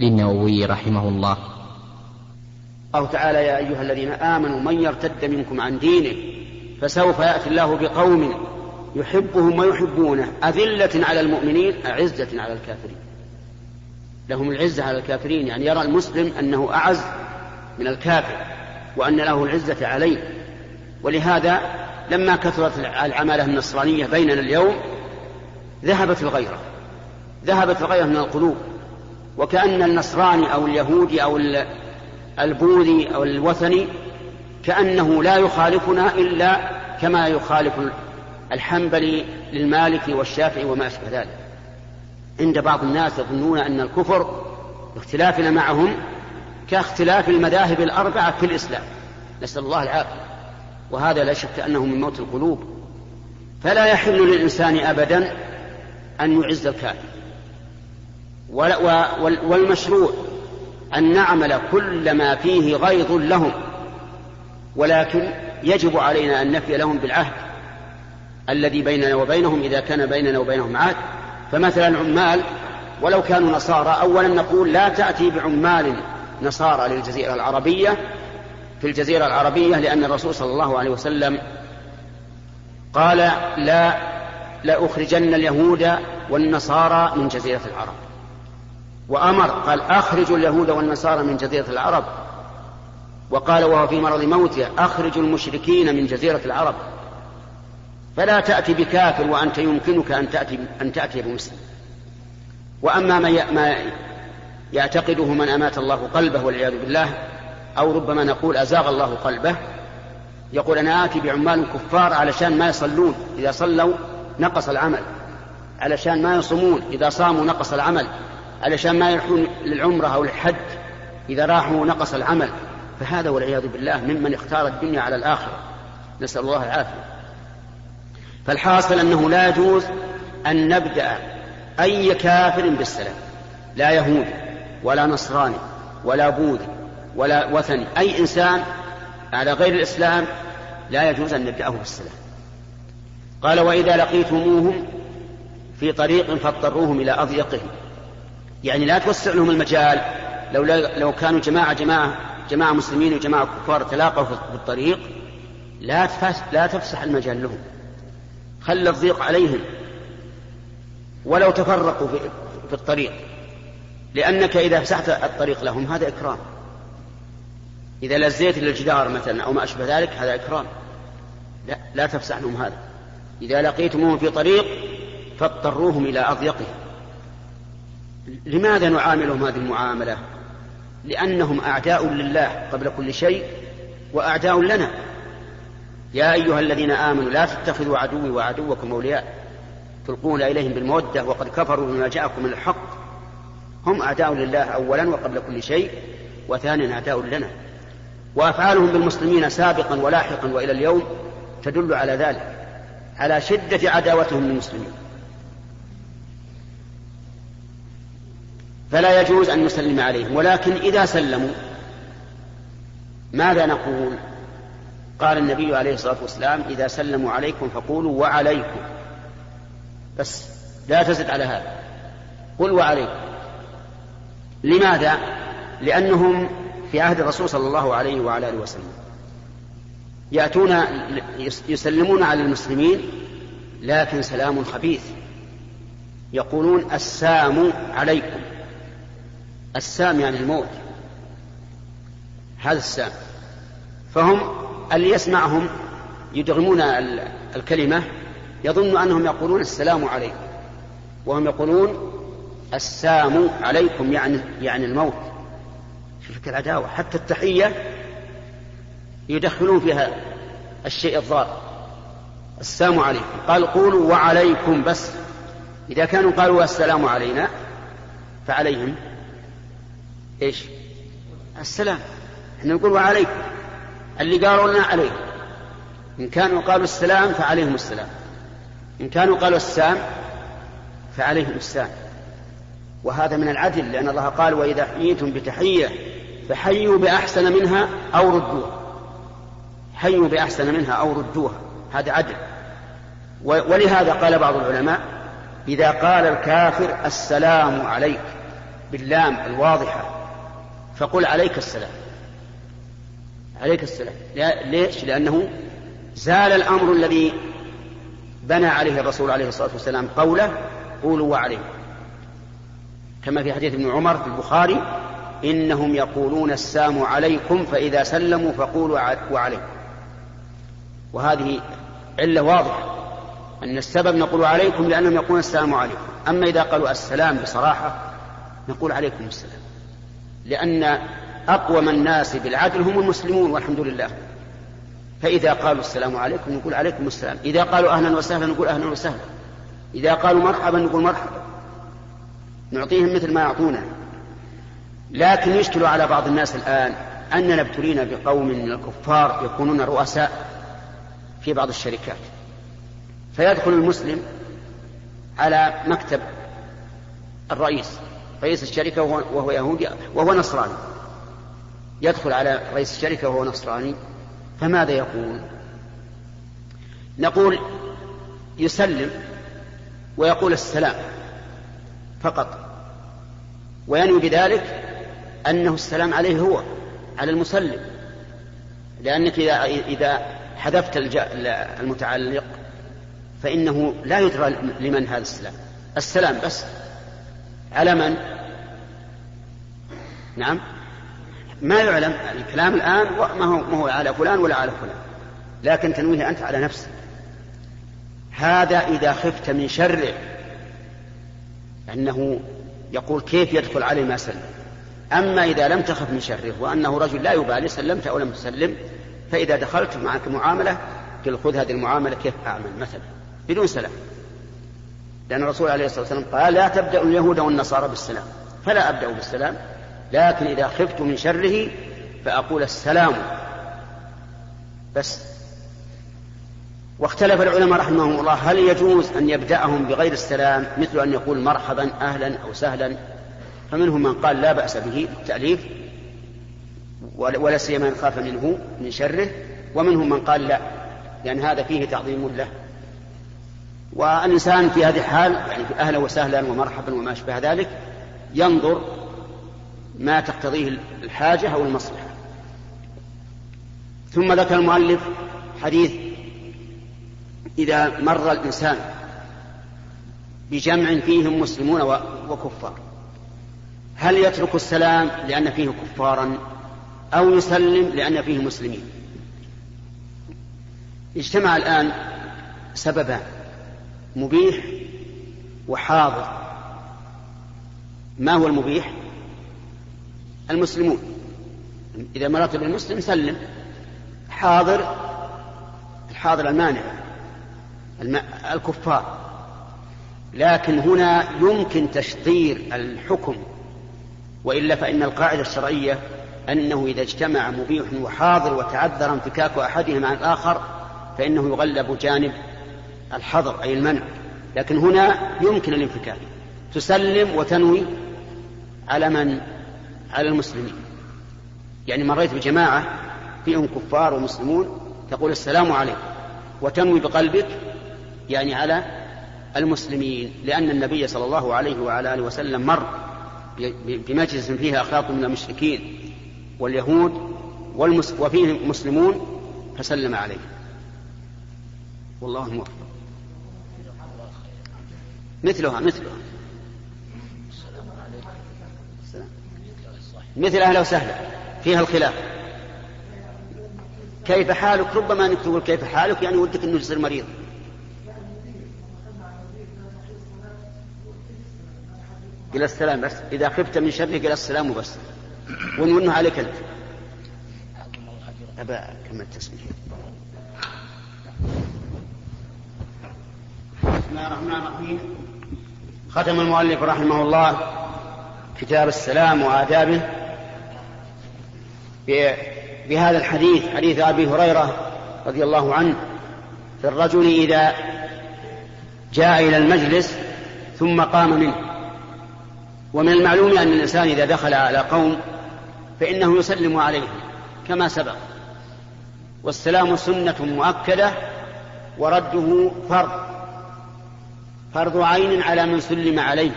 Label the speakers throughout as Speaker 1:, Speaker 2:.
Speaker 1: للنووي رحمه الله.
Speaker 2: الله تعالى يا أيها الذين آمنوا من يرتد منكم عن دينه فسوف يأتي الله بقوم يحبهم ويحبونه. أذلة على المؤمنين أعزة على الكافرين. لهم العزة على الكافرين يعني يرى المسلم أنه أعز من الكافر وأن له العزة عليه. ولهذا لما كثرت العمالة النصرانية بيننا اليوم ذهبت الغيرة. ذهبت الغيرة من القلوب. وكأن النصراني أو اليهودي أو البوذي أو الوثني كأنه لا يخالفنا إلا كما يخالف الحنبلي للمالكي والشافعي وما أشبه ذلك. عند بعض الناس يظنون أن الكفر اختلافنا معهم كاختلاف المذاهب الأربعة في الإسلام. نسأل الله العافية. وهذا لا شك أنه من موت القلوب. فلا يحل للإنسان أبدا أن يعز الكافر. والمشروع أن نعمل كل ما فيه غيظ لهم ولكن يجب علينا أن نفي لهم بالعهد الذي بيننا وبينهم إذا كان بيننا وبينهم عهد. فمثلا العمال ولو كانوا نصارى أولا نقول لا تأتي بعمال نصارى للجزيرة العربية في الجزيرة العربية لأن الرسول صلى الله عليه وسلم قال لا لأخرجن اليهود والنصارى من جزيرة العرب. وأمر قال أخرجوا اليهود والنصارى من جزيرة العرب. وقال وهو في مرض موته أخرجوا المشركين من جزيرة العرب. فلا تأتي بكافر وأنت يمكنك أن تأتي أن تأتي بمسلم. وأما ما يعتقده من أمات الله قلبه والعياذ بالله أو ربما نقول أزاغ الله قلبه يقول أنا آتي بعمال كفار علشان ما يصلون إذا صلوا نقص العمل. علشان ما يصومون إذا صاموا نقص العمل. علشان ما يروحون للعمرة أو للحج إذا راحوا نقص العمل. فهذا والعياذ بالله ممن اختار الدنيا على الآخرة. نسأل الله العافية. فالحاصل أنه لا يجوز أن نبدأ أي كافر بالسلام لا يهودي ولا نصراني ولا بوذي ولا وثني. أي إنسان على غير الإسلام لا يجوز أن نبدأه بالسلام قال وإذا لقيتموهم في طريق فاضطروهم إلى أضيقهم. يعني لا توسع لهم المجال. لو لو كانوا جماعة جماعة جماعة مسلمين وجماعة كفار تلاقوا في الطريق لا لا تفسح المجال لهم. خل الضيق عليهم. ولو تفرقوا في, في الطريق. لأنك إذا فسحت الطريق لهم هذا إكرام. إذا لزيت للجدار مثلا أو ما أشبه ذلك هذا إكرام. لا, لا تفسح لهم هذا. إذا لقيتموهم في طريق فاضطروهم إلى أضيقهم. لماذا نعاملهم هذه المعاملة؟ لأنهم أعداء لله قبل كل شيء وأعداء لنا. يا أيها الذين آمنوا لا تتخذوا عدوي وعدوكم أولياء. تلقون إليهم بالمودة وقد كفروا بما جاءكم من الحق. هم أعداء لله أولا وقبل كل شيء وثانيا أعداء لنا. وأفعالهم بالمسلمين سابقا ولاحقا وإلى اليوم تدل على ذلك على شدة عداوتهم للمسلمين. فلا يجوز أن نسلم عليهم. ولكن إذا سلموا ماذا نقول؟ قال النبي عليه الصلاة والسلام إذا سلموا عليكم فقولوا وعليكم. بس لا تزد على هذا. قل وعليكم. لماذا؟ لأنهم في عهد الرسول صلى الله عليه وعلى آله وسلم. يأتون يسلمون على المسلمين لكن سلام خبيث. يقولون السام عليكم. السام يعني الموت. هذا السام فهم اللي يسمعهم يدغمون الكلمة يظن أنهم يقولون السلام عليكم. وهم يقولون السام عليكم يعني يعني الموت. شوف العداوة. حتى التحية يدخلون فيها الشيء الضار. السلام عليكم. قال قولوا وعليكم بس. إذا كانوا قالوا السلام علينا فعليهم. إيش؟ السلام. إحنا نقول وعليكم. اللي قالوا لنا عليكم إن كانوا قالوا السلام فعليهم السلام. إن كانوا قالوا السام فعليهم السام. وهذا من العدل لأن الله قال وإذا حييتم بتحية فحيوا بأحسن منها أو ردوها. حيوا بأحسن منها أو ردوها. هذا عدل. ولهذا قال بعض العلماء إذا قال الكافر السلام عليك باللام الواضحة فقل عليك السلام. عليك السلام. ليش؟ لأنه زال الأمر الذي بنى عليه الرسول عليه الصلاة والسلام قوله قولوا وعليه. كما في حديث ابن عمر في البخاري إنهم يقولون السلام عليكم فإذا سلموا فقولوا وعليه وهذه علة واضحة. أن السبب نقول عليكم لأنهم يقولون السلام عليكم. أما إذا قالوا السلام بصراحة نقول عليكم السلام. لأن أقوم الناس بالعدل هم المسلمون والحمد لله. فإذا قالوا السلام عليكم نقول عليكم السلام. إذا قالوا أهلا وسهلا نقول أهلا وسهلا. إذا قالوا مرحبا نقول مرحبا. نعطيهم مثل ما يعطونا. لكن يشكل على بعض الناس الآن أننا ابتلينا بقوم من الكفار يكونون رؤساء في بعض الشركات. فيدخل المسلم على مكتب الرئيس. رئيس الشركة وهو يهودي وهو نصراني. يدخل على رئيس الشركة وهو نصراني فماذا يقول؟ نقول يسلم ويقول السلام فقط. وينوي بذلك أنه السلام عليه هو على المسلم. لأنك إذا إذا حذفت المتعلق فإنه لا يدرى لمن هذا السلام. السلام بس. على من؟ نعم. ما يعلم الكلام الآن ما هو, ما هو على فلان ولا على فلان. لكن تنويه أنت على نفسك. هذا إذا خفت من شره. أنه يقول كيف يدخل علي ما سلم. أما إذا لم تخف من شره وأنه رجل لا يبالي سلمت أو لم تسلم فإذا دخلت معك معاملة قل خذ هذه المعاملة كيف أعمل مثلا بدون سلام لأن الرسول عليه الصلاة والسلام قال لا تبدأ اليهود والنصارى بالسلام. فلا أبدأ بالسلام. لكن إذا خفت من شره فأقول السلام. بس. واختلف العلماء رحمهم الله. هل يجوز أن يبدأهم بغير السلام مثل أن يقول مرحبا أهلا أو سهلا؟ فمنهم من قال لا بأس به التأليف ولا سيما من خاف منه من شره. ومنهم من قال لا. لأن هذا فيه تعظيم له. والإنسان في هذه الحال يعني أهلا وسهلا ومرحبا وما أشبه ذلك ينظر ما تقتضيه الحاجة أو المصلحة. ثم ذكر المؤلف حديث إذا مر الإنسان بجمع فيهم مسلمون وكفار. هل يترك السلام لأن فيه كفارا أو يسلم لأن فيه مسلمين؟ اجتمع الآن سببان. مبيح وحاضر. ما هو المبيح؟ المسلمون. إذا مررت بالمسلم سلم. حاضر الحاضر المانع الكفار. لكن هنا يمكن تشطير الحكم وإلا فإن القاعدة الشرعية أنه إذا اجتمع مبيح وحاضر وتعذر انفكاك أحدهما عن الآخر فإنه يغلب جانب الحظر أي المنع. لكن هنا يمكن الانفكاك تسلم وتنوي على من؟ على المسلمين. يعني مريت بجماعة فيهم كفار ومسلمون تقول السلام عليكم. وتنوي بقلبك يعني على المسلمين. لأن النبي صلى الله عليه وعلى آله وسلم مر بمجلس فيه أخلاق من المشركين واليهود وفيه مسلمون فسلم عليه. والله الموفق مثلها مثلها. مثل أهلا وسهلا فيها الخلاف. كيف حالك؟ ربما أنك تقول كيف حالك يعني ودك إنه يصير مريض. قل السلام بس. إذا خفت من شره قل السلام وبس ونونه عليك أنت. أبا كما التسمية بسم الله الرحمن الرحيم. ختم المؤلف رحمه الله كتاب السلام وآدابه بهذا الحديث حديث أبي هريرة رضي الله عنه في الرجل إذا جاء إلى المجلس ثم قام منه. ومن المعلوم أن الإنسان إذا دخل على قوم فإنه يسلم عليهم كما سبق. والسلام سنة مؤكدة ورده فرض. فرض عين على من سلم عليه.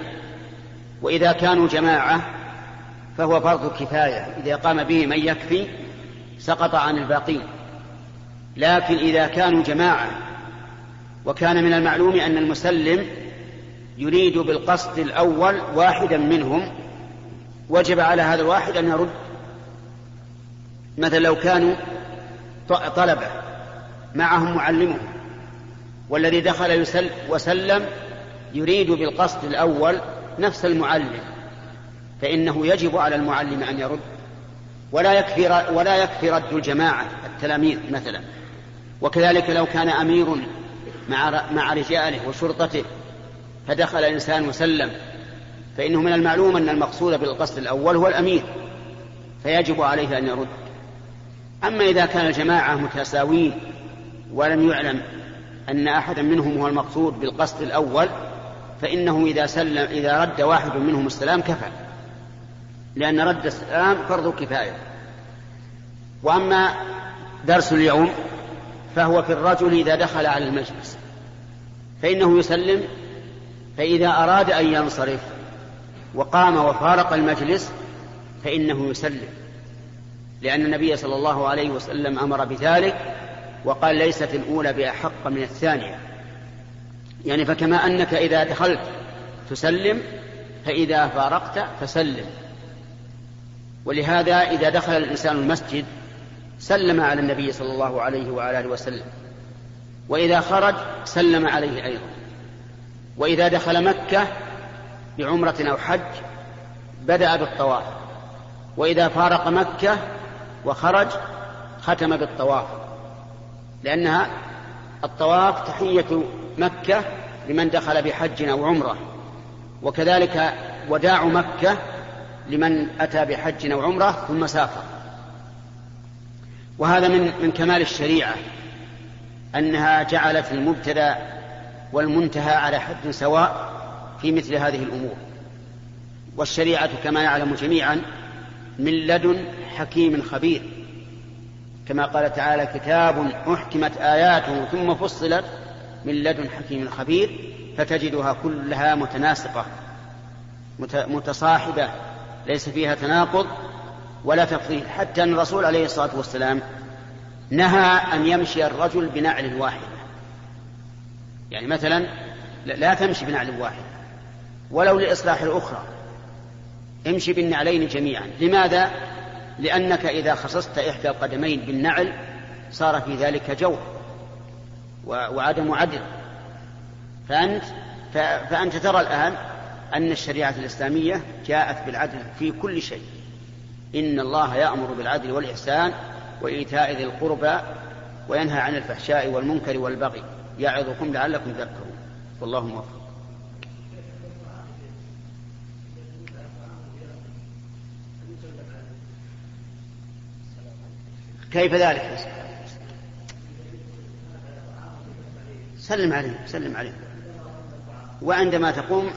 Speaker 2: وإذا كانوا جماعة فهو فرض كفاية. إذا قام به من يكفي سقط عن الباقين. لكن إذا كانوا جماعة وكان من المعلوم أن المسلم يريد بالقصد الأول واحدا منهم وجب على هذا الواحد أن يرد. مثلا لو كانوا طلبة معهم معلمهم. والذي دخل يسل وسلم يريد بالقصد الأول نفس المعلم فإنه يجب على المعلم أن يرد ولا يكفي ولا يكفي رد الجماعة التلاميذ مثلا. وكذلك لو كان أمير مع مع رجاله وشرطته فدخل إنسان وسلم فإنه من المعلوم أن المقصود بالقصد الأول هو الأمير فيجب عليه أن يرد. أما إذا كان الجماعة متساوين ولم يعلم أن أحدا منهم هو المقصود بالقصد الأول فإنه إذا سلم إذا رد واحد منهم السلام كفى. لأن رد السلام فرض كفاية. وأما درس اليوم فهو في الرجل إذا دخل على المجلس. فإنه يسلم فإذا أراد أن ينصرف وقام وفارق المجلس فإنه يسلم. لأن النبي صلى الله عليه وسلم أمر بذلك وقال ليست الأولى بأحق من الثانية. يعني فكما أنك إذا دخلت تسلم فإذا فارقت فسلم. ولهذا إذا دخل الإنسان المسجد سلم على النبي صلى الله عليه وعلى آله وسلم. وإذا خرج سلم عليه أيضا. وإذا دخل مكة بعمرة أو حج بدأ بالطواف. وإذا فارق مكة وخرج ختم بالطواف. لأنها الطواف تحية مكة لمن دخل بحج أو عمرة وكذلك وداع مكة لمن أتى بحج أو عمرة ثم سافر. وهذا من من كمال الشريعة أنها جعلت المبتدأ والمنتهى على حد سواء في مثل هذه الأمور. والشريعة كما يعلم جميعا من لدن حكيم خبير. كما قال تعالى كتاب أحكمت آياته ثم فصلت من لدن حكيم خبير فتجدها كلها متناسقة متصاحبة ليس فيها تناقض ولا تفضيل حتى أن الرسول عليه الصلاة والسلام نهى أن يمشي الرجل بنعل واحدة يعني مثلا لا تمشي بنعل واحد ولو لإصلاح الأخرى امشي بالنعلين جميعا لماذا؟ لأنك إذا خصصت إحدى القدمين بالنعل صار في ذلك جور وعدم عدل. فأنت فأنت ترى الآن أن الشريعة الإسلامية جاءت بالعدل في كل شيء. إن الله يأمر بالعدل والإحسان وإيتاء ذي القربى وينهى عن الفحشاء والمنكر والبغي. يعظكم لعلكم تذكرون. والله موفق. كيف ذلك؟ سلم عليه سلم عليه. وعندما تقوم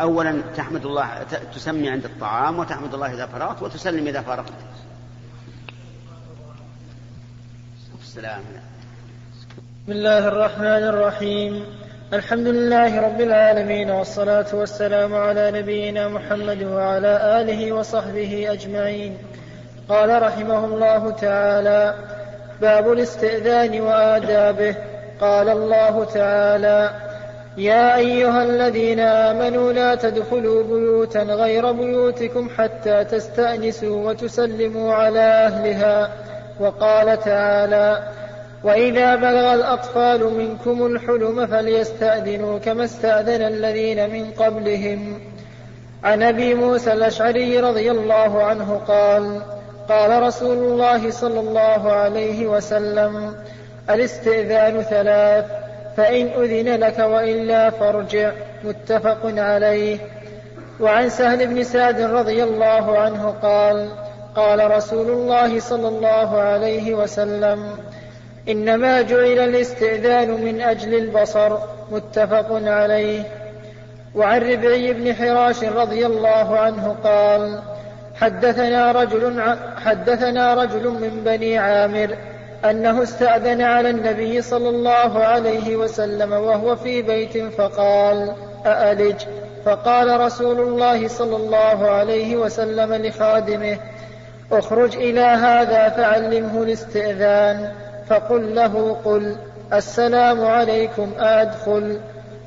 Speaker 2: أولا تحمد الله تسمي عند الطعام وتحمد الله إذا فرغت وتسلم إذا فارقت
Speaker 1: السلام بسم الله الرحمن الرحيم. الحمد لله رب العالمين والصلاة والسلام على نبينا محمد وعلى آله وصحبه أجمعين. قال رحمه الله تعالى باب الاستئذان وآدابه. قال الله تعالى يا أيها الذين آمنوا لا تدخلوا بيوتا غير بيوتكم حتى تستأنسوا وتسلموا على أهلها. وقال تعالى وإذا بلغ الأطفال منكم الحلم فليستأذنوا كما استأذن الذين من قبلهم. عن أبي موسى الأشعري رضي الله عنه قال قال رسول الله صلى الله عليه وسلم الاستئذان ثلاث فإن أذن لك وإلا فارجع. متفق عليه. وعن سهل بن سعد رضي الله عنه قال قال رسول الله صلى الله عليه وسلم إنما جعل الاستئذان من أجل البصر. متفق عليه. وعن ربعي بن حراش رضي الله عنه قال حدثنا رجل حدثنا رجل من بني عامر أنه استأذن على النبي صلى الله عليه وسلم وهو في بيت فقال أألج؟ فقال رسول الله صلى الله عليه وسلم لخادمه اخرج إلى هذا فعلمه الاستئذان. فقل له قل السلام عليكم أدخل.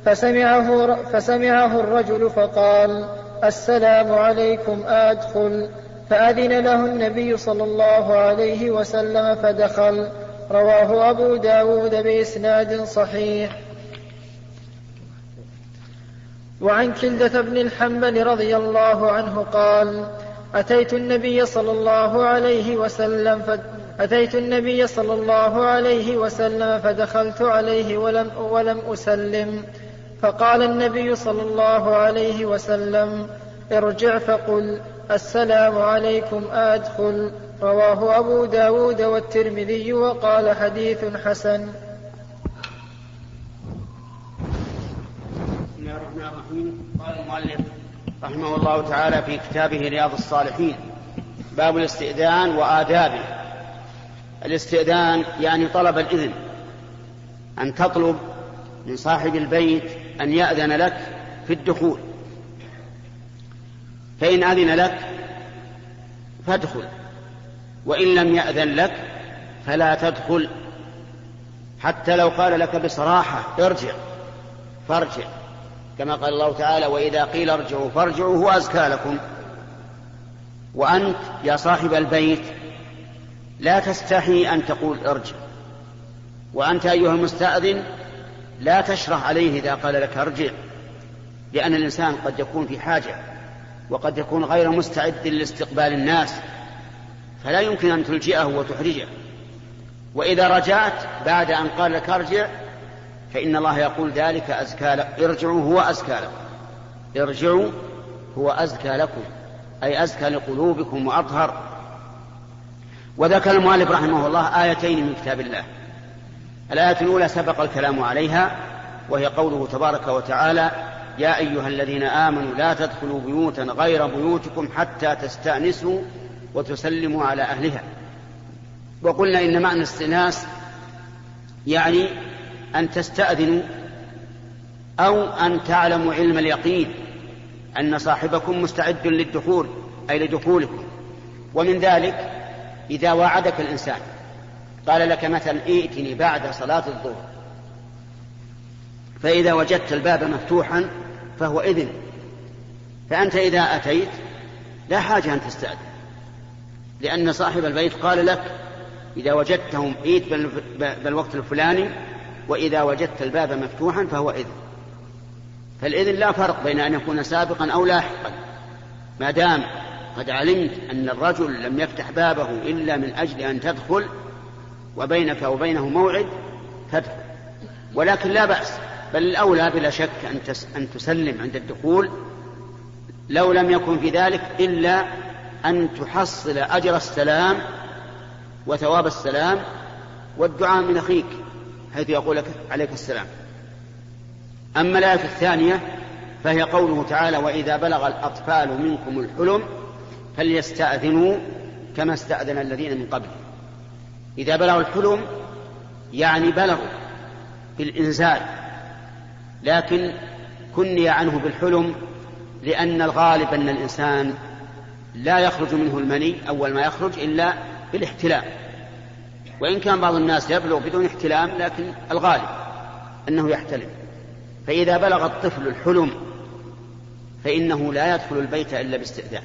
Speaker 1: فسمعه, فسمعه الرجل فقال السلام عليكم أدخل. فأذن له النبي صلى الله عليه وسلم فدخل. رواه أبو داود بإسناد صحيح. وعن كلدة بن الحنبل رضي الله عنه قال أتيت النبي صلى الله عليه وسلم. أتيت النبي صلى الله عليه وسلم فدخلت عليه ولم, ولم أسلم. فقال النبي صلى الله عليه وسلم ارجع فقل السلام عليكم أدخل. رواه أبو داود والترمذي وقال حديث حسن.
Speaker 2: بسم الله الرحمن الرحيم. قال المؤلف رحمه الله تعالى في كتابه رياض الصالحين باب الاستئذان وآدابه. الاستئذان يعني طلب الإذن أن تطلب من صاحب البيت أن يأذن لك في الدخول. فإن أذن لك فادخل. وإن لم يأذن لك فلا تدخل. حتى لو قال لك بصراحة ارجع فارجع. كما قال الله تعالى وإذا قيل ارجعوا فارجعوا هو أزكى لكم. وأنت يا صاحب البيت لا تستحي أن تقول ارجع. وأنت أيها المستأذن لا تشرح عليه إذا قال لك أرجع لأن الإنسان قد يكون في حاجة وقد يكون غير مستعد لاستقبال الناس فلا يمكن أن تلجئه وتحرجه. وإذا رجعت بعد أن قال لك أرجع فإن الله يقول ذلك أزكى لك. ارجعوا هو أزكى لكم. ارجعوا هو أزكى لكم أي أزكى لقلوبكم وأطهر. وذكر المؤلف رحمه الله آيتين من كتاب الله. الآية الأولى سبق الكلام عليها وهي قوله تبارك وتعالى يا أيها الذين آمنوا لا تدخلوا بيوتا غير بيوتكم حتى تستأنسوا وتسلموا على أهلها. وقلنا إن معنى الاستئناس يعني أن تستأذنوا أو أن تعلموا علم اليقين أن صاحبكم مستعد للدخول أي لدخولكم. ومن ذلك إذا وعدك الإنسان. قال لك مثلا ائتني بعد صلاة الظهر. فإذا وجدت الباب مفتوحا فهو إذن. فأنت إذا أتيت لا حاجة أن تستأذن. لأن صاحب البيت قال لك إذا وجدتهم ائت بالوقت الفلاني وإذا وجدت الباب مفتوحا فهو إذن. فالإذن لا فرق بين أن يكون سابقا أو لاحقا. ما دام قد علمت أن الرجل لم يفتح بابه إلا من أجل أن تدخل وبينك وبينه موعد تدخل. ولكن لا بأس بل الأولى بلا شك أن, أن تسلم عند الدخول لو لم يكن في ذلك إلا أن تحصل أجر السلام وثواب السلام والدعاء من أخيك حيث يقول لك عليك السلام. أما الآية الثانية فهي قوله تعالى وإذا بلغ الأطفال منكم الحلم فليستأذنوا كما استأذن الذين من قبل إذا بلغوا الحلم يعني بلغوا بالإنزال لكن كني عنه بالحلم لأن الغالب أن الإنسان لا يخرج منه المني أول ما يخرج إلا بالاحتلام. وإن كان بعض الناس يبلغ بدون احتلام لكن الغالب أنه يحتلم. فإذا بلغ الطفل الحلم فإنه لا يدخل البيت إلا باستئذان.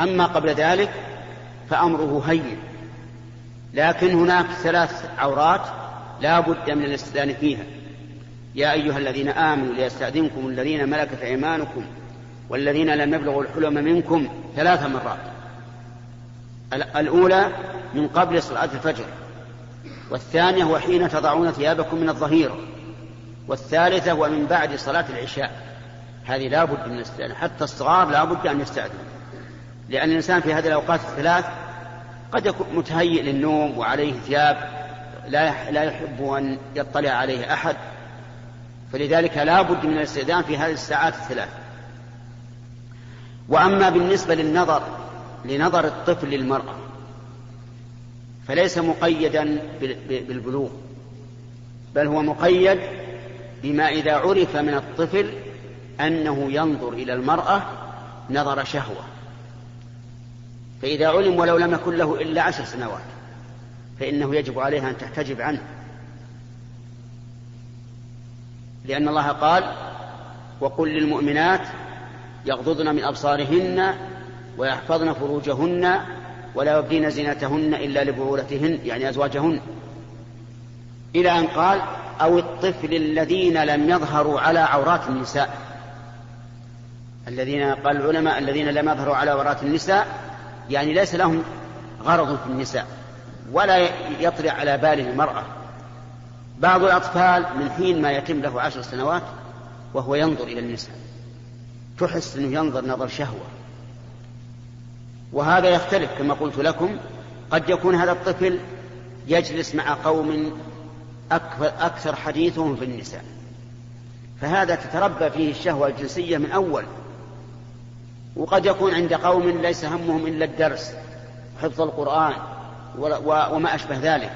Speaker 2: أما قبل ذلك فأمره هين. لكن هناك ثلاث عورات لا بد من الاستئذان فيها. يا أيها الذين آمنوا ليستأذنكم الذين ملكت أيمانكم والذين لم يبلغوا الحلم منكم ثلاث مرات. الأولى من قبل صلاة الفجر والثانية وحين تضعون ثيابكم من الظهيرة والثالثة ومن بعد صلاة العشاء. هذه لا بد من الاستئذان حتى الصغار لا بد أن يستأذنوا لأن الإنسان في هذه الأوقات الثلاث قد يكون متهيئ للنوم وعليه ثياب لا لا يحب أن يطلع عليه أحد. فلذلك لا بد من الاستئذان في هذه الساعات الثلاث. وأما بالنسبة للنظر لنظر الطفل للمرأة فليس مقيدا بالبلوغ بل هو مقيد بما إذا عرف من الطفل أنه ينظر إلى المرأة نظر شهوة. فإذا علم ولو لم يكن له إلا عشر سنوات فإنه يجب عليها أن تحتجب عنه. لأن الله قال وقل للمؤمنات يغضضن من أبصارهن ويحفظن فروجهن ولا يبدين زينتهن إلا لبعولتهن يعني أزواجهن. إلى أن قال أو الطفل الذين لم يظهروا على عورات النساء. الذين قال العلماء الذين لم يظهروا على عورات النساء يعني ليس لهم غرض في النساء ولا يطلع على باله المرأة. بعض الأطفال من حين ما يتم له عشر سنوات وهو ينظر إلى النساء تحس أنه ينظر نظر شهوة. وهذا يختلف كما قلت لكم قد يكون هذا الطفل يجلس مع قوم أكثر حديثهم في النساء. فهذا تتربى فيه الشهوة الجنسية من أول. وقد يكون عند قوم ليس همهم إلا الدرس حفظ القرآن وما أشبه ذلك.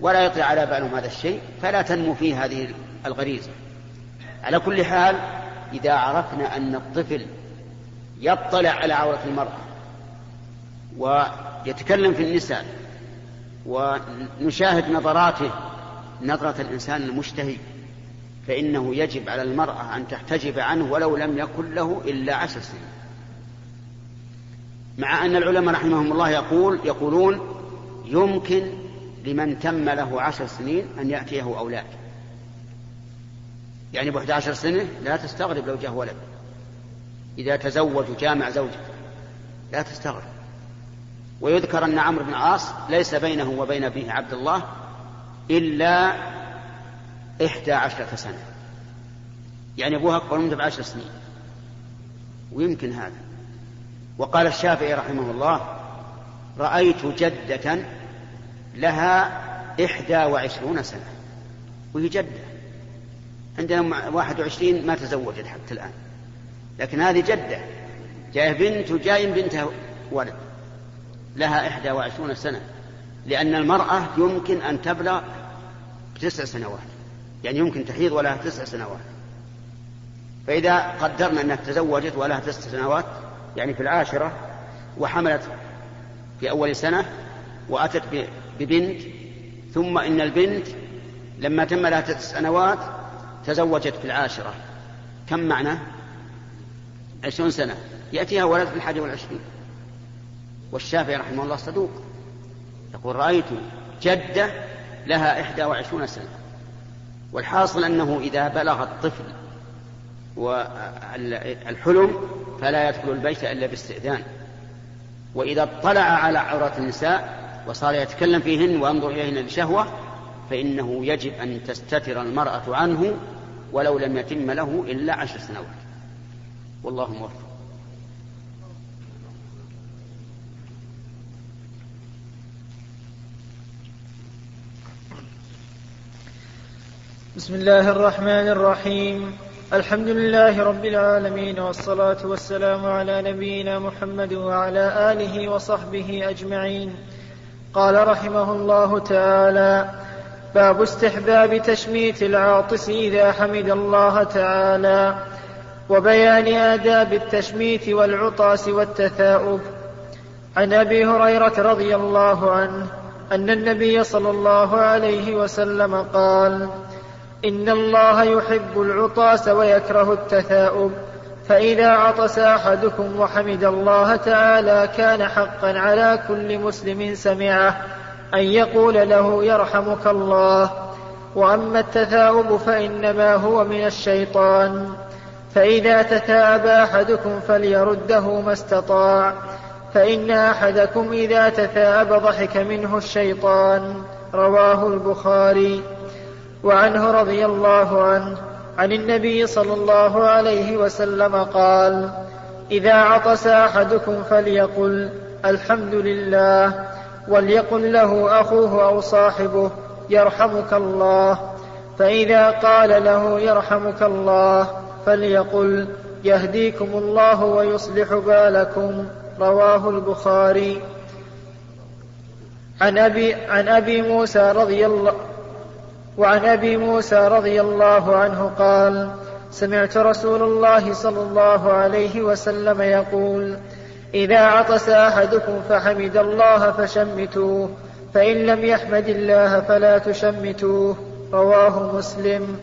Speaker 2: ولا يطلع على بالهم هذا الشيء فلا تنمو فيه هذه الغريزة. على كل حال إذا عرفنا أن الطفل يطلع على عورة المرأة ويتكلم في النساء ونشاهد نظراته نظرة الإنسان المشتهي فإنه يجب على المرأة أن تحتجب عنه ولو لم يكن له إلا عشر سنين. مع أن العلماء رحمهم الله يقول يقولون يمكن لمن تم له عشر سنين أن يأتيه أولاد. يعني بأحد عشر سنة لا تستغرب لو جاء ولد. إذا تزوج وجامع زوجته. لا تستغرب. ويذكر أن عمرو بن العاص ليس بينه وبين أبيه عبد الله إلا إحدى عشرة سنة. يعني أبوها أكبر بعشر سنين. ويمكن هذا. وقال الشافعي رحمه الله رأيت جدة لها إحدى وعشرون سنة وهي جدة. عندنا واحد وعشرين ما تزوجت حتى الآن لكن هذه جدة. جاء بنت وجاي بنتها ولد لها إحدى وعشرون سنة لأن المرأة يمكن أن تبلغ تسع سنوات يعني يمكن تحيض ولها تسع سنوات. فإذا قدرنا أنها تزوجت ولها تسع سنوات يعني في العاشرة وحملت في أول سنة وأتت ببنت ثم إن البنت لما تم لها تسع سنوات تزوجت في العاشرة. كم معنى؟ عشرون سنة. يأتيها ولد في الحادي والعشرين. والشافعي رحمه الله صدوق. يقول رأيت جدة لها إحدى وعشرون سنة. والحاصل أنه إذا بلغ الطفل والحلم فلا يدخل البيت إلا باستئذان. وإذا اطلع على عورات النساء وصار يتكلم فيهن وينظر إليهن بشهوة فإنه يجب أن تستتر المرأة عنه ولو لم يتم له إلا عشر سنوات. والله موفق.
Speaker 1: بسم الله الرحمن الرحيم. الحمد لله رب العالمين والصلاة والسلام على نبينا محمد وعلى آله وصحبه أجمعين. قال رحمه الله تعالى باب استحباب تشميت العاطس إذا حمد الله تعالى وبيان آداب التشميت والعطاس والتثاؤب. عن أبي هريرة رضي الله عنه أن النبي صلى الله عليه وسلم قال إن الله يحب العطاس ويكره التثاؤب فإذا عطس أحدكم وحمد الله تعالى كان حقا على كل مسلم سمعه أن يقول له يرحمك الله. وأما التثاؤب فإنما هو من الشيطان فإذا تثاءب أحدكم فليرده ما استطاع فإن أحدكم إذا تثاءب ضحك منه الشيطان. رواه البخاري. وعنه رضي الله عنه عن النبي صلى الله عليه وسلم قال إذا عطس أحدكم فليقل الحمد لله وليقل له أخوه أو صاحبه يرحمك الله فإذا قال له يرحمك الله فليقل يهديكم الله ويصلح بالكم. رواه البخاري. عن أبي عن أبي موسى رضي الله وعن أبي موسى رضي الله عنه قال سمعت رسول الله صلى الله عليه وسلم يقول إذا عطس أحدكم فحمد الله فشمتوه فإن لم يحمد الله فلا تشمتوه رواه مسلم.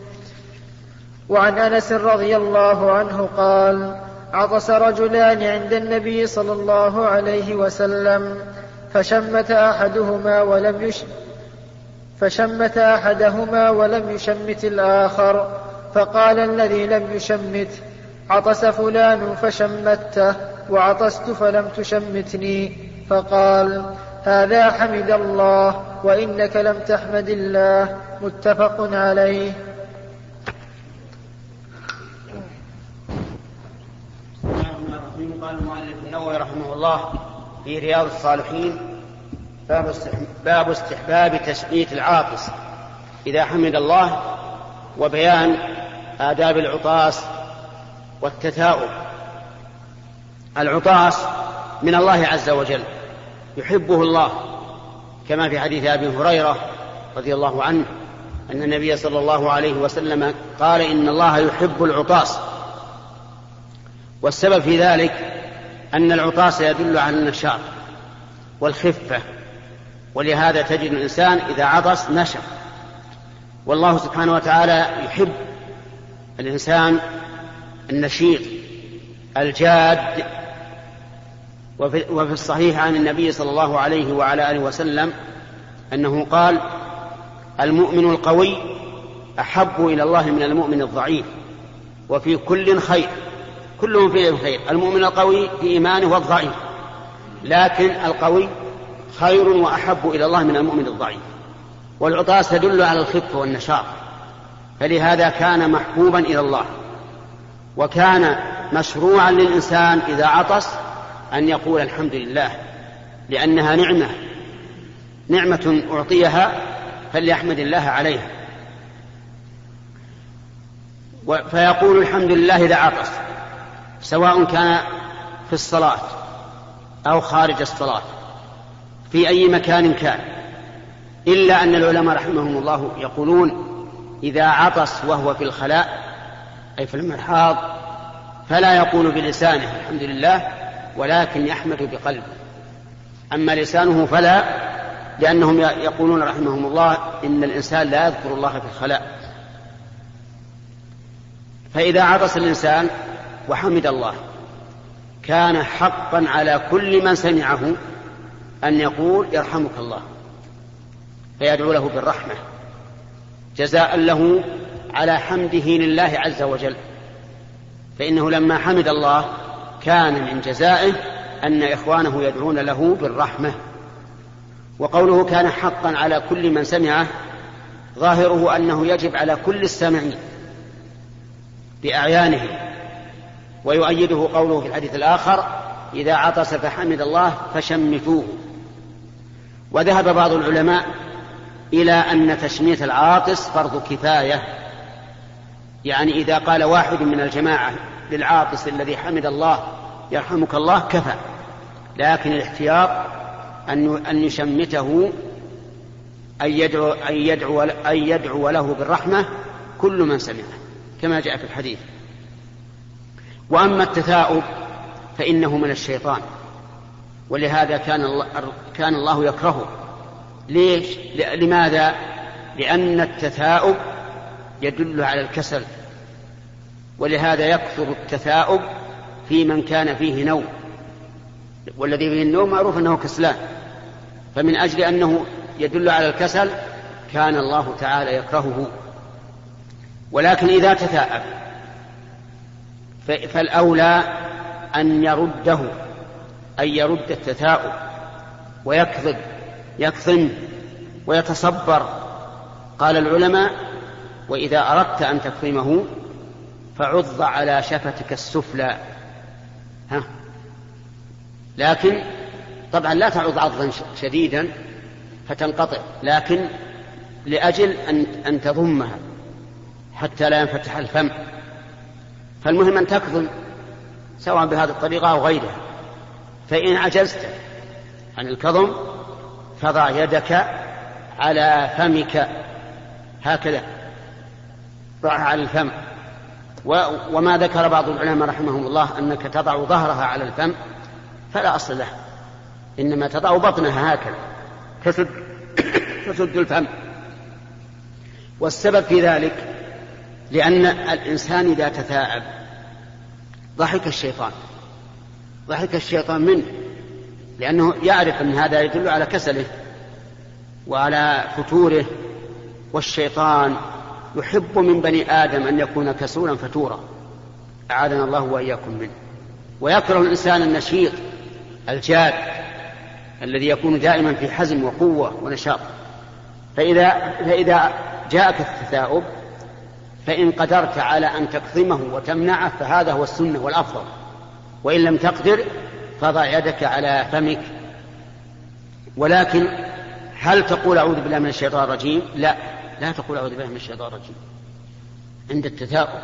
Speaker 1: وعن أنس رضي الله عنه قال عطس رجلان عند النبي صلى الله عليه وسلم فشمت أحدهما ولم يش فشمت أحدهما ولم يشمت الآخر فقال الذي لم يشمت عطس فلان فشمته وعطست فلم تشمتني. فقال هذا حمد الله وإنك لم تحمد الله. متفق عليه.
Speaker 2: قال المؤلف النووي رحمه الله في رياض الصالحين باب استحباب تشميت العاطس. إذا حمد الله وبيان آداب العطاس والتثاؤب. العطاس من الله عز وجل يحبه الله كما في حديث أبي هريرة رضي الله عنه أن النبي صلى الله عليه وسلم قال إن الله يحب العطاس. والسبب في ذلك أن العطاس يدل على النشاط والخفة ولهذا تجد الإنسان إذا عطس نشط والله سبحانه وتعالى يحب الإنسان النشيط الجاد وفي, وفي الصحيح عن النبي صلى الله عليه وعلى آله وسلم أنه قال المؤمن القوي أحب إلى الله من المؤمن الضعيف وفي كل خير كلهم في خير. المؤمن القوي في إيمانه والضعيف لكن القوي خير وأحب إلى الله من المؤمن الضعيف. والعطاس تدل على الخفه والنشاط. فلهذا كان محبوبا إلى الله. وكان مشروعا للإنسان إذا عطس أن يقول الحمد لله لأنها نعمة. نعمة أعطيها فليحمد الله عليها. فيقول الحمد لله إذا عطس سواء كان في الصلاة أو خارج الصلاة. في أي مكان كان. إلا أن العلماء رحمهم الله يقولون إذا عطس وهو في الخلاء أي في المرحاض فلا يقول بلسانه الحمد لله ولكن يحمد بقلبه. أما لسانه فلا لأنهم يقولون رحمهم الله إن الإنسان لا يذكر الله في الخلاء. فإذا عطس الإنسان وحمد الله كان حقا على كل من سمعه أن يقول يرحمك الله فيدعو له بالرحمة جزاء له على حمده لله عز وجل. فإنه لما حمد الله كان من جزائه أن إخوانه يدعون له بالرحمة. وقوله كان حقا على كل من سمعه ظاهره أنه يجب على كل السامعين بأعيانهم ويؤيده قوله في الحديث الآخر إذا عطس فحمد الله فشمتوه. وذهب بعض العلماء إلى أن تشميت العاطس فرض كفاية. يعني إذا قال واحد من الجماعة للعاطس الذي حمد الله يرحمك الله كفى. لكن الاحتياط أن أن يشمته أن يدعو أن يدعو أن يدعو له بالرحمة كل من سمعه كما جاء في الحديث. وأما التثاؤب فإنه من الشيطان. ولهذا كان الله كان الله يكرهه. ليش؟ لماذا؟ لأن التثاؤب يدل على الكسل. ولهذا يكثر التثاؤب في من كان فيه نوم. والذي فيه النوم معروف أنه كسلان. فمن أجل أنه يدل على الكسل كان الله تعالى يكرهه. ولكن إذا تثاءب فالأولى أن يرده. أن يرد التثاؤب ويكذب يكظم ويتصبر. قال العلماء وإذا أردت أن تكظمه فعض على شفتك السفلى. ها؟ لكن طبعا لا تعض عضا شديدا فتنقطع لكن لأجل أن أن تضمها حتى لا ينفتح الفم. فالمهم أن تكظم سواء بهذه الطريقة أو غيرها. فإن عجزت عن الكظم فضع يدك على فمك. هكذا ضعها على الفم. وما ذكر بعض العلماء رحمهم الله أنك تضع ظهرها على الفم فلا أصل له إنما تضع بطنها هكذا تسد تسد الفم. والسبب في ذلك لأن الإنسان إذا تثاءب ضحك الشيطان. ضحك الشيطان منه لأنه يعرف أن هذا يدل على كسله وعلى فتوره والشيطان يحب من بني آدم أن يكون كسولا فتورا. أعاذنا الله وإياكم منه. ويكره الإنسان النشيط الجاد الذي يكون دائما في حزم وقوة ونشاط. فإذا فإذا جاءك التثاؤب فإن قدرت على أن تكظمه وتمنعه فهذا هو السنة والأفضل. وإن لم تقدر فضع يدك على فمك. ولكن هل تقول أعوذ بالله من الشيطان الرجيم؟ لا لا تقول أعوذ بالله من الشيطان الرجيم. عند التثاؤب.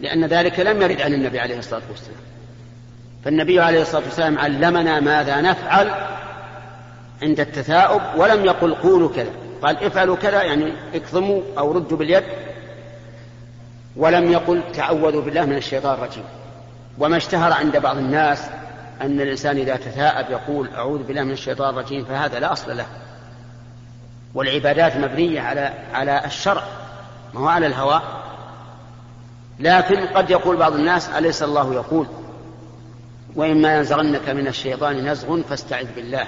Speaker 2: لأن ذلك لم يرد عن النبي عليه الصلاة والسلام. فالنبي عليه الصلاة والسلام علمنا ماذا نفعل عند التثاؤب ولم يقل قولوا كذا. قال افعلوا كذا يعني اكظموا أو ردوا باليد. ولم يقل تعوذوا بالله من الشيطان الرجيم. وما اشتهر عند بعض الناس أن الإنسان إذا تثاءب يقول أعوذ بالله من الشيطان الرجيم فهذا لا أصل له. والعبادات مبنية على على الشرع ما هو على الهوى. لكن قد يقول بعض الناس أليس الله يقول؟ وإما ينزغنك من الشيطان نزغ فاستعذ بالله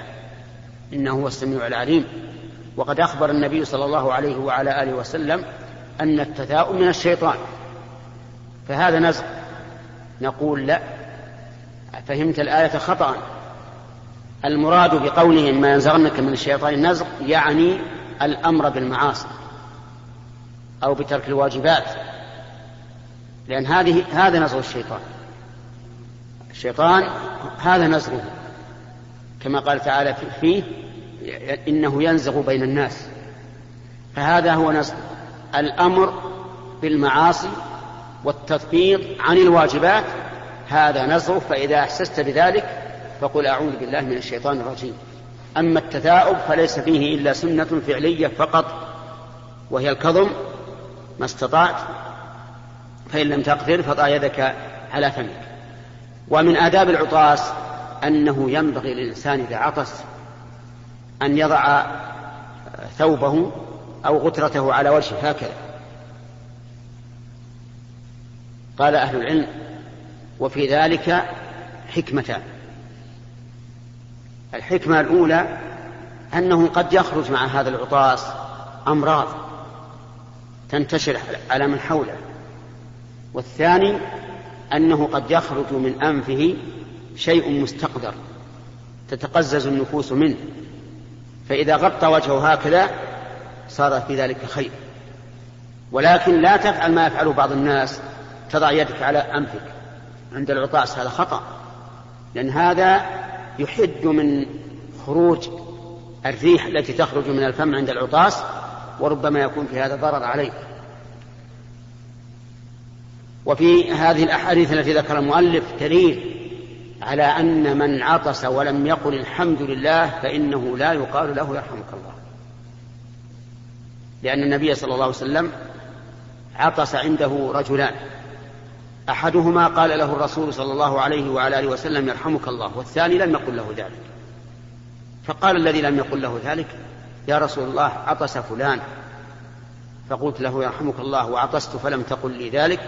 Speaker 2: إنه هو السميع العليم. وقد أخبر النبي صلى الله عليه وعلى آله وسلم أن التثاؤب من الشيطان فهذا نزغ. نقول لا. فهمت الآية خطأ. المراد بقوله ما ينزغنك من الشيطان نزغ يعني الأمر بالمعاصي أو بترك الواجبات لأن هذه هذا نزغ الشيطان. الشيطان هذا نزغه كما قال تعالى فيه إنه ينزغ بين الناس. فهذا هو نزغ. الأمر بالمعاصي والتثبيط عن الواجبات هذا نزغ فإذا أحسست بذلك فقل أعوذ بالله من الشيطان الرجيم. أما التثاؤب فليس فيه إلا سنة فعلية فقط وهي الكظم ما استطعت فإن لم تقدر فضع يدك على فمك. ومن آداب العطاس أنه ينبغي للإنسان إذا عطس أن يضع ثوبه أو غترته على وجهه هكذا. قال أهل العلم وفي ذلك حكمتان. الحكمة الأولى أنه قد يخرج مع هذا العطاس أمراض تنتشر على من حوله. والثاني أنه قد يخرج من أنفه شيء مستقدر تتقزز النفوس منه. فإذا غطى وجهه هكذا صار في ذلك خير. ولكن لا تفعل ما يفعله بعض الناس تضع يدك على أنفك عند العطاس هذا خطأ. لأن هذا يحد من خروج الريح التي تخرج من الفم عند العطاس وربما يكون في هذا ضرر عليك وفي هذه الأحاديث التي ذكر المؤلف دليل على أن من عطس ولم يقل الحمد لله فإنه لا يقال له يرحمك الله. لأن النبي صلى الله عليه وسلم عطس عنده رجلان. أحدهما قال له الرسول صلى الله عليه وعلى آله وسلم يرحمك الله والثاني لم يقل له ذلك. فقال الذي لم يقل له ذلك يا رسول الله عطس فلان. فقلت له يرحمك الله وعطست فلم تقل لي ذلك.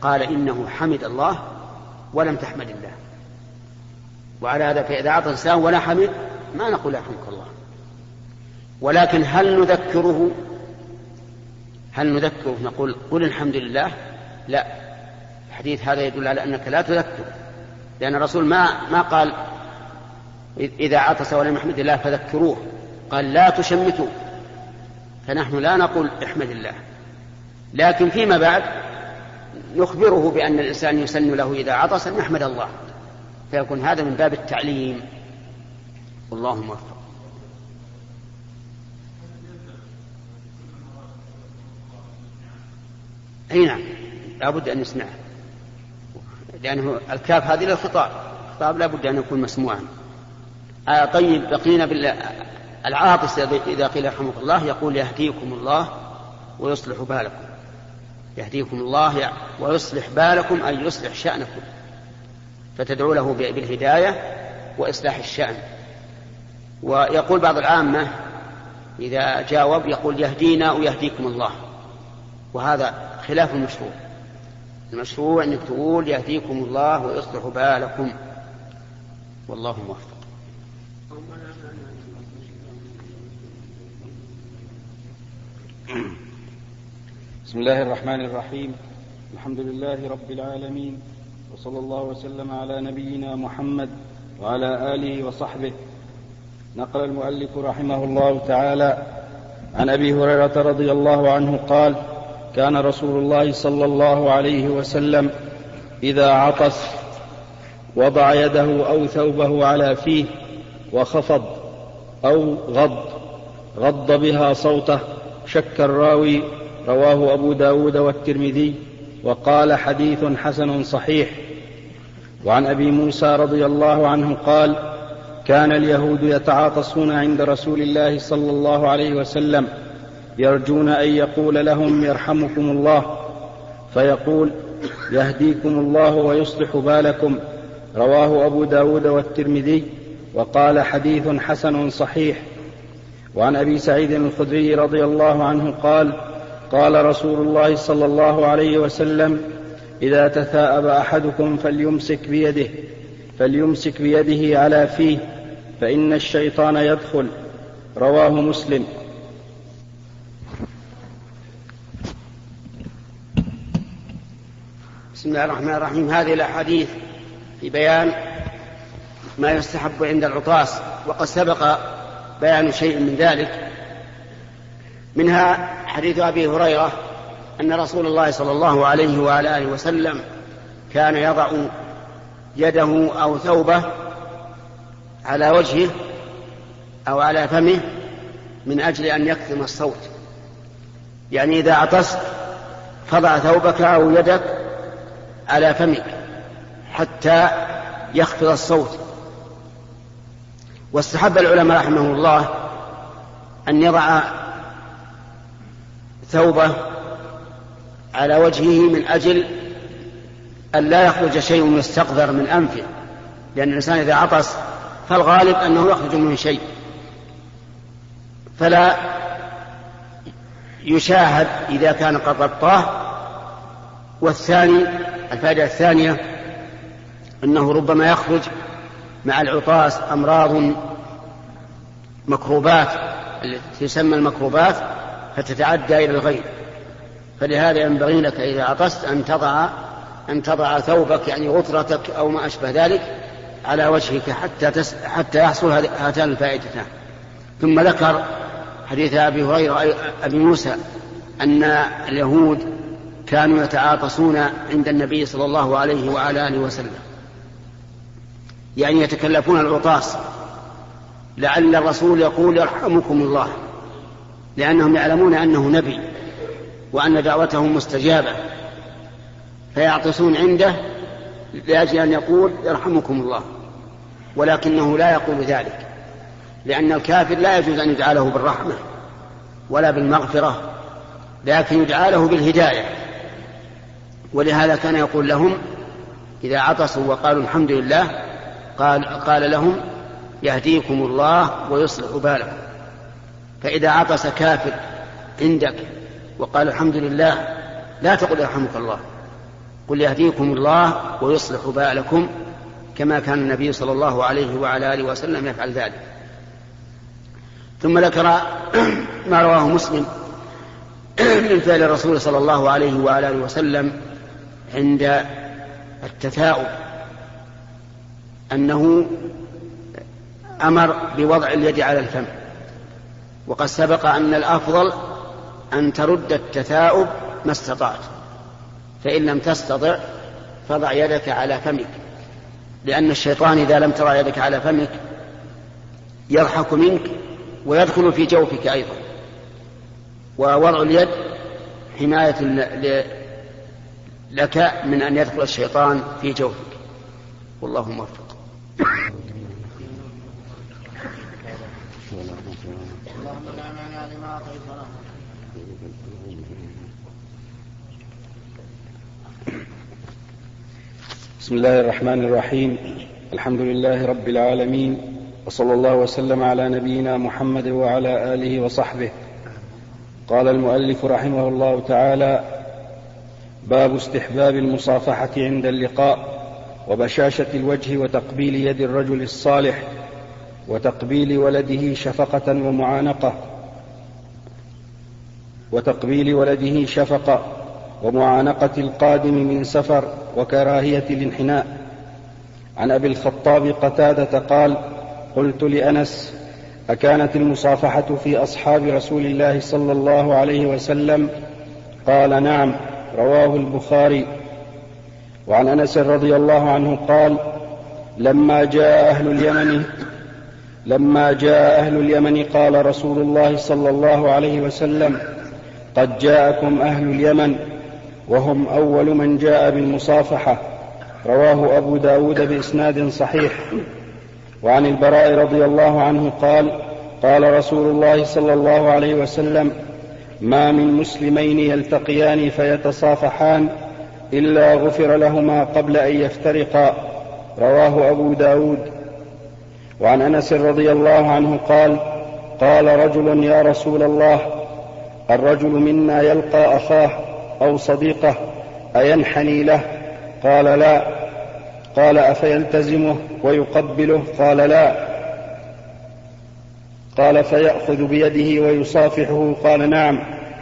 Speaker 2: قال إنه حمد الله ولم تحمد الله. وعلى هذا فإذا عطس الإنسان ولا حمد ما نقول يرحمك الله. ولكن هل نذكره؟ هل نذكره؟ نقول قل الحمد لله؟ لا. الحديث هذا يدل على أنك لا تذكر لأن الرسول ما ما قال إذا عطس ولم يحمد الله فذكروه قال لا تشمتوا. فنحن لا نقول احمد الله. لكن فيما بعد نخبره بأن الإنسان يسن له إذا عطس أن يحمد الله. فيكون هذا من باب التعليم. اللهم وفق أي نعم. لابد أن نسمعه لأنه الكاف هذه للخطاب. الخطاب لابد أن يكون مسموعا. آه طيب بقينا بال العاطس إذا قيل يرحمك الله يقول يهديكم الله ويصلح بالكم. يهديكم الله ويصلح بالكم أي يصلح شأنكم. فتدعو له بالهداية وإصلاح الشأن. ويقول بعض العامة إذا جاوب يقول يهدينا ويهديكم الله. وهذا خلاف المشروع المشروع أنك تقول يهديكم الله ويصلح بالكم. والله موفق.
Speaker 3: بسم الله الرحمن الرحيم. الحمد لله رب العالمين. وصلى الله وسلم على نبينا محمد وعلى آله وصحبه. نقل المؤلف رحمه الله تعالى عن أبي هريرة رضي الله عنه قال كان رسول الله صلى الله عليه وسلم إذا عطس وضع يده أو ثوبه على فيه وخفض أو غض غض بها صوته شك الراوي رواه أبو داود والترمذي وقال حديث حسن صحيح. وعن أبي موسى رضي الله عنه قال كان اليهود يتعاطسون عند رسول الله صلى الله عليه وسلم يرجون أن يقول لهم يرحمكم الله فيقول يهديكم الله ويصلح بالكم. رواه أبو داود والترمذي وقال حديث حسن صحيح. وعن أبي سعيد الخدري رضي الله عنه قال قال رسول الله صلى الله عليه وسلم إذا تثاءب أحدكم فليمسك بيده فليمسك بيده على فيه فإن الشيطان يدخل. رواه مسلم.
Speaker 2: بسم الله الرحمن الرحيم. هذه الأحاديث في بيان ما يستحب عند العطاس وقد سبق بيان شيء من ذلك. منها حديث أبي هريرة أن رسول الله صلى الله عليه وعلى آله وسلم كان يضع يده أو ثوبه على وجهه أو على فمه من أجل أن يكتم الصوت. يعني إذا عطست فضع ثوبك أو يدك على فمك حتى يخفض الصوت. واستحب العلماء رحمه الله أن يضع ثوبه على وجهه من أجل أن لا يخرج شيء يستقذر من أنفه لأن الإنسان إذا عطس فالغالب أنه يخرج منه شيء. فلا يشاهد إذا كان قد غطاه والثاني الفائدة الثانية أنه ربما يخرج مع العطاس أمراض مكروبات التي تسمى المكروبات فتتعدى إلى الغير. فلهذا ينبغي لك إذا عطست أن تضع أن تضع ثوبك يعني غطرتك أو ما أشبه ذلك على وجهك حتى تس حتى يحصل هاتان الفائدتان. ثم ذكر حديث أبي هريرة أبي موسى أن اليهود كانوا يتعاطسون عند النبي صلى الله عليه وعلى آله وسلم. يعني يتكلفون العطاس. لعل الرسول يقول يرحمكم الله. لأنهم يعلمون أنه نبي وأن دعوته مستجابة. فيعطسون عنده لأجل أن يقول يرحمكم الله. ولكنه لا يقول ذلك. لأن الكافر لا يجوز أن يدعى له بالرحمة ولا بالمغفرة لكن يدعى له بالهداية. ولهذا كان يقول لهم إذا عطسوا وقالوا الحمد لله قال, قال لهم يهديكم الله ويصلح بالكم. فإذا عطس كافر عندك وقال الحمد لله لا تقل يرحمك الله قل يهديكم الله ويصلح بالكم كما كان النبي صلى الله عليه وعلى آله وسلم يفعل ذلك. ثم ذكر ما رواه مسلم من فعل الرسول صلى الله عليه وعلى آله وسلم عند التثاؤب أنه أمر بوضع اليد على الفم. وقد سبق أن الأفضل أن ترد التثاؤب ما استطعت. فإن لم تستطع فضع يدك على فمك. لأن الشيطان إذا لم تضع يدك على فمك يضحك منك ويدخل في جوفك أيضا. ووضع اليد حماية لك من أن يدخل الشيطان في جوفك. والله موفق.
Speaker 3: بسم الله الرحمن الرحيم. الحمد لله رب العالمين وصلى الله وسلم على نبينا محمد وعلى آله وصحبه. قال المؤلف رحمه الله تعالى باب استحباب المصافحة عند اللقاء وبشاشة الوجه وتقبيل يد الرجل الصالح وتقبيل ولده شفقة ومعانقة وتقبيل ولده شفقة ومعانقة القادم من سفر وكراهية الانحناء. عن أبي الخطاب قتادة قال قلت لأنس أكانت المصافحة في أصحاب رسول الله صلى الله عليه وسلم؟ قال نعم. رواه البخاري. وعن أنس رضي الله عنه قال لما جاء أهل اليمن لما جاء أهل اليمن قال رسول الله صلى الله عليه وسلم قد جاءكم أهل اليمن وهم أول من جاء بالمصافحة رواه أبو داود بإسناد صحيح. وعن البراء رضي الله عنه قال قال رسول الله صلى الله عليه وسلم ما من مسلمين يلتقيان فيتصافحان إلا غفر لهما قبل أن يفترقا. رواه أبو داود. وعن أنس رضي الله عنه قال قال رجل يا رسول الله الرجل منا يلقى أخاه أو صديقه أينحني له؟ قال لا. قال أفيلتزمه ويقبله؟ قال لا. قال فيأخذ بيده ويصافحه. قال نعم.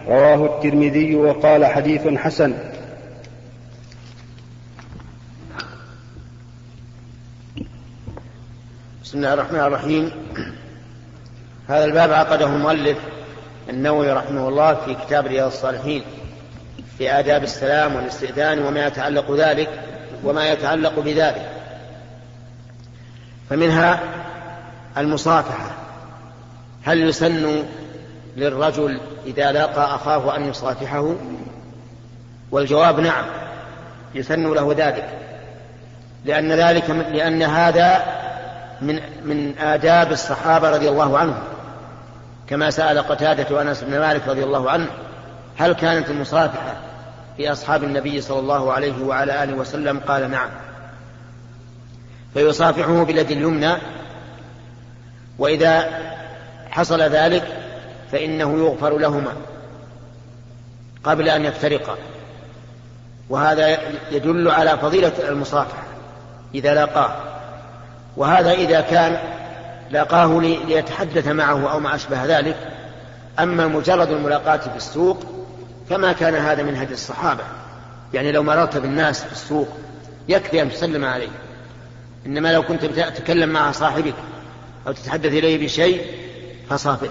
Speaker 3: رواه الترمذي وقال حديث حسن.
Speaker 2: بسم الله الرحمن الرحيم. هذا الباب عقده المؤلف النووي رحمه الله في كتاب رياض الصالحين في آداب السلام والاستئذان وما يتعلق ذلك وما يتعلق بذلك. فمنها المصافحة. هل يسن للرجل إذا لاقى أخاه أن يصافحه؟ والجواب نعم يسن له ذلك لأن ذلك لأن هذا من من آداب الصحابة رضي الله عنهم. كما سأل قتادة وأنس بن مالك رضي الله عنه هل كانت المصافحة في أصحاب النبي صلى الله عليه وعلى آله وسلم؟ قال نعم. فيصافحه باليد اليمنى وإذا حصل ذلك فإنه يغفر لهما قبل أن يفترقا. وهذا يدل على فضيلة المصافحة إذا لاقاه. وهذا إذا كان لاقاه ليتحدث معه أو ما أشبه ذلك. أما مجرد الملاقاة في السوق فما كان هذا من هدي الصحابة. يعني لو مررت بالناس في السوق يكفي أن تسلم عليه. إنما لو كنت تتكلم مع صاحبك أو تتحدث إليه بشيء فصافح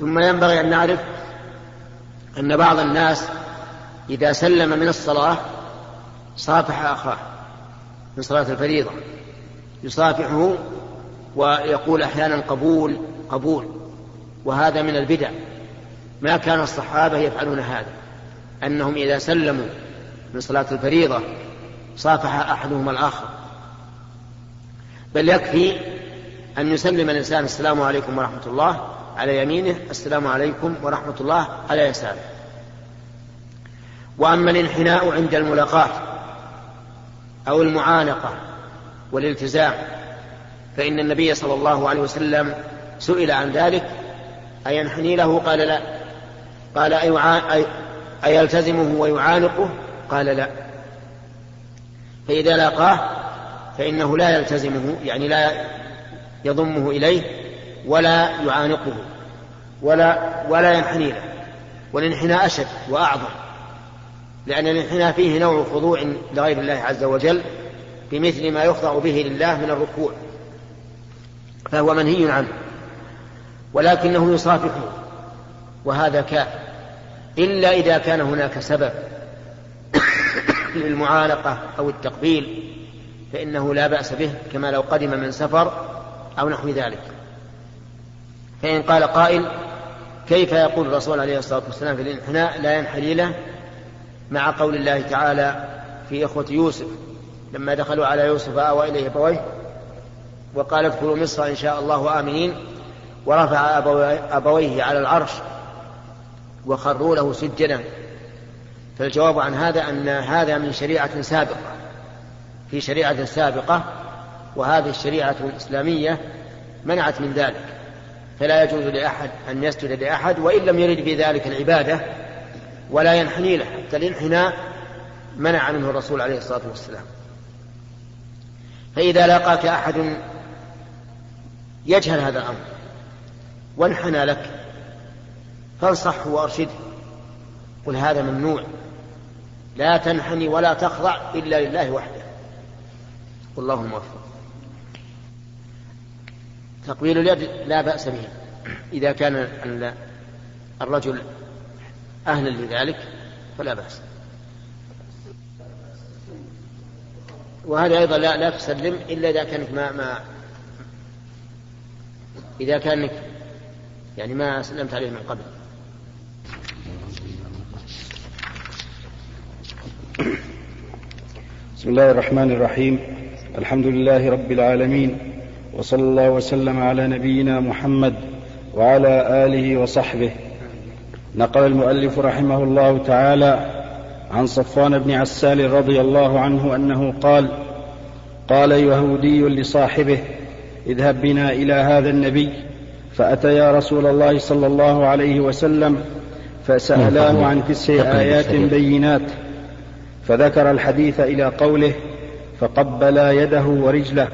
Speaker 2: ثم ينبغي أن نعرف أن بعض الناس إذا سلم من الصلاة صافح أخاه من صلاة الفريضة. يصافحه ويقول أحيانا قبول قبول. وهذا من البدع. ما كان الصحابة يفعلون هذا. أنهم إذا سلموا من صلاة الفريضة صافح أحدهما الآخر. بل يكفي أن يسلم الإنسان السلام عليكم ورحمة الله على يمينه السلام عليكم ورحمة الله على يساره. وأما الانحناء عند الملاقاة أو المعانقة والالتزام فإن النبي صلى الله عليه وسلم سئل عن ذلك أينحني له؟ قال لا. قال أيلتزمه ويعانقه؟ قال لا. فإذا لاقاه فإنه لا يلتزمه يعني لا يضمه إليه ولا يعانقه ولا ولا ينحني له والانحناء أشد وأعظم لأن الانحناء فيه نوع خضوع لغير الله عز وجل بمثل ما يخضع به لله من الركوع فهو منهي عنه ولكنه يصافحه وهذا كافٍ إلا إذا كان هناك سبب للمعانقة أو التقبيل فإنه لا بأس به كما لو قدم من سفر أو نحو ذلك. فإن قال قائل كيف يقول الرسول عليه الصلاة والسلام في الانحناء لا ينحني له مع قول الله تعالى في إخوة يوسف. لما دخلوا على يوسف آوى إليه أبويه وقال ادخلوا مصر إن شاء الله آمنين ورفع أبويه على العرش وخروا له سجدا. فالجواب عن هذا أن هذا من شريعة سابقة. في شريعة سابقة وهذه الشريعة الإسلامية منعت من ذلك فلا يجوز لأحد أن يسجد لأحد وإن لم يرد بذلك العبادة ولا ينحني له حتى الانحناء منع منه الرسول عليه الصلاة والسلام. فإذا لاقاك أحد يجهل هذا الأمر وانحنى لك فانصحه وأرشده قل هذا ممنوع لا تنحني ولا تخضع إلا لله وحده. والله الموفق. تقبيل اليد لا بأس به. إذا كان الرجل أهلا لذلك فلا بأس. وهذا أيضا لا, لا تسلم إلا إذا كانت ما, ما إذا كانك يعني ما سلمت عليه من قبل.
Speaker 3: بسم الله الرحمن الرحيم. الحمد لله رب العالمين. وصلى الله وسلم على نبينا محمد وعلى آله وصحبه. نقل المؤلف رحمه الله تعالى عن صفوان بن عسال رضي الله عنه أنه قال قال يهودي لصاحبه اذهب بنا إلى هذا النبي. فاتيا رسول الله صلى الله عليه وسلم فسألاه عن تسع آيات بينات. فذكر الحديث إلى قوله فقبلا يده ورجله.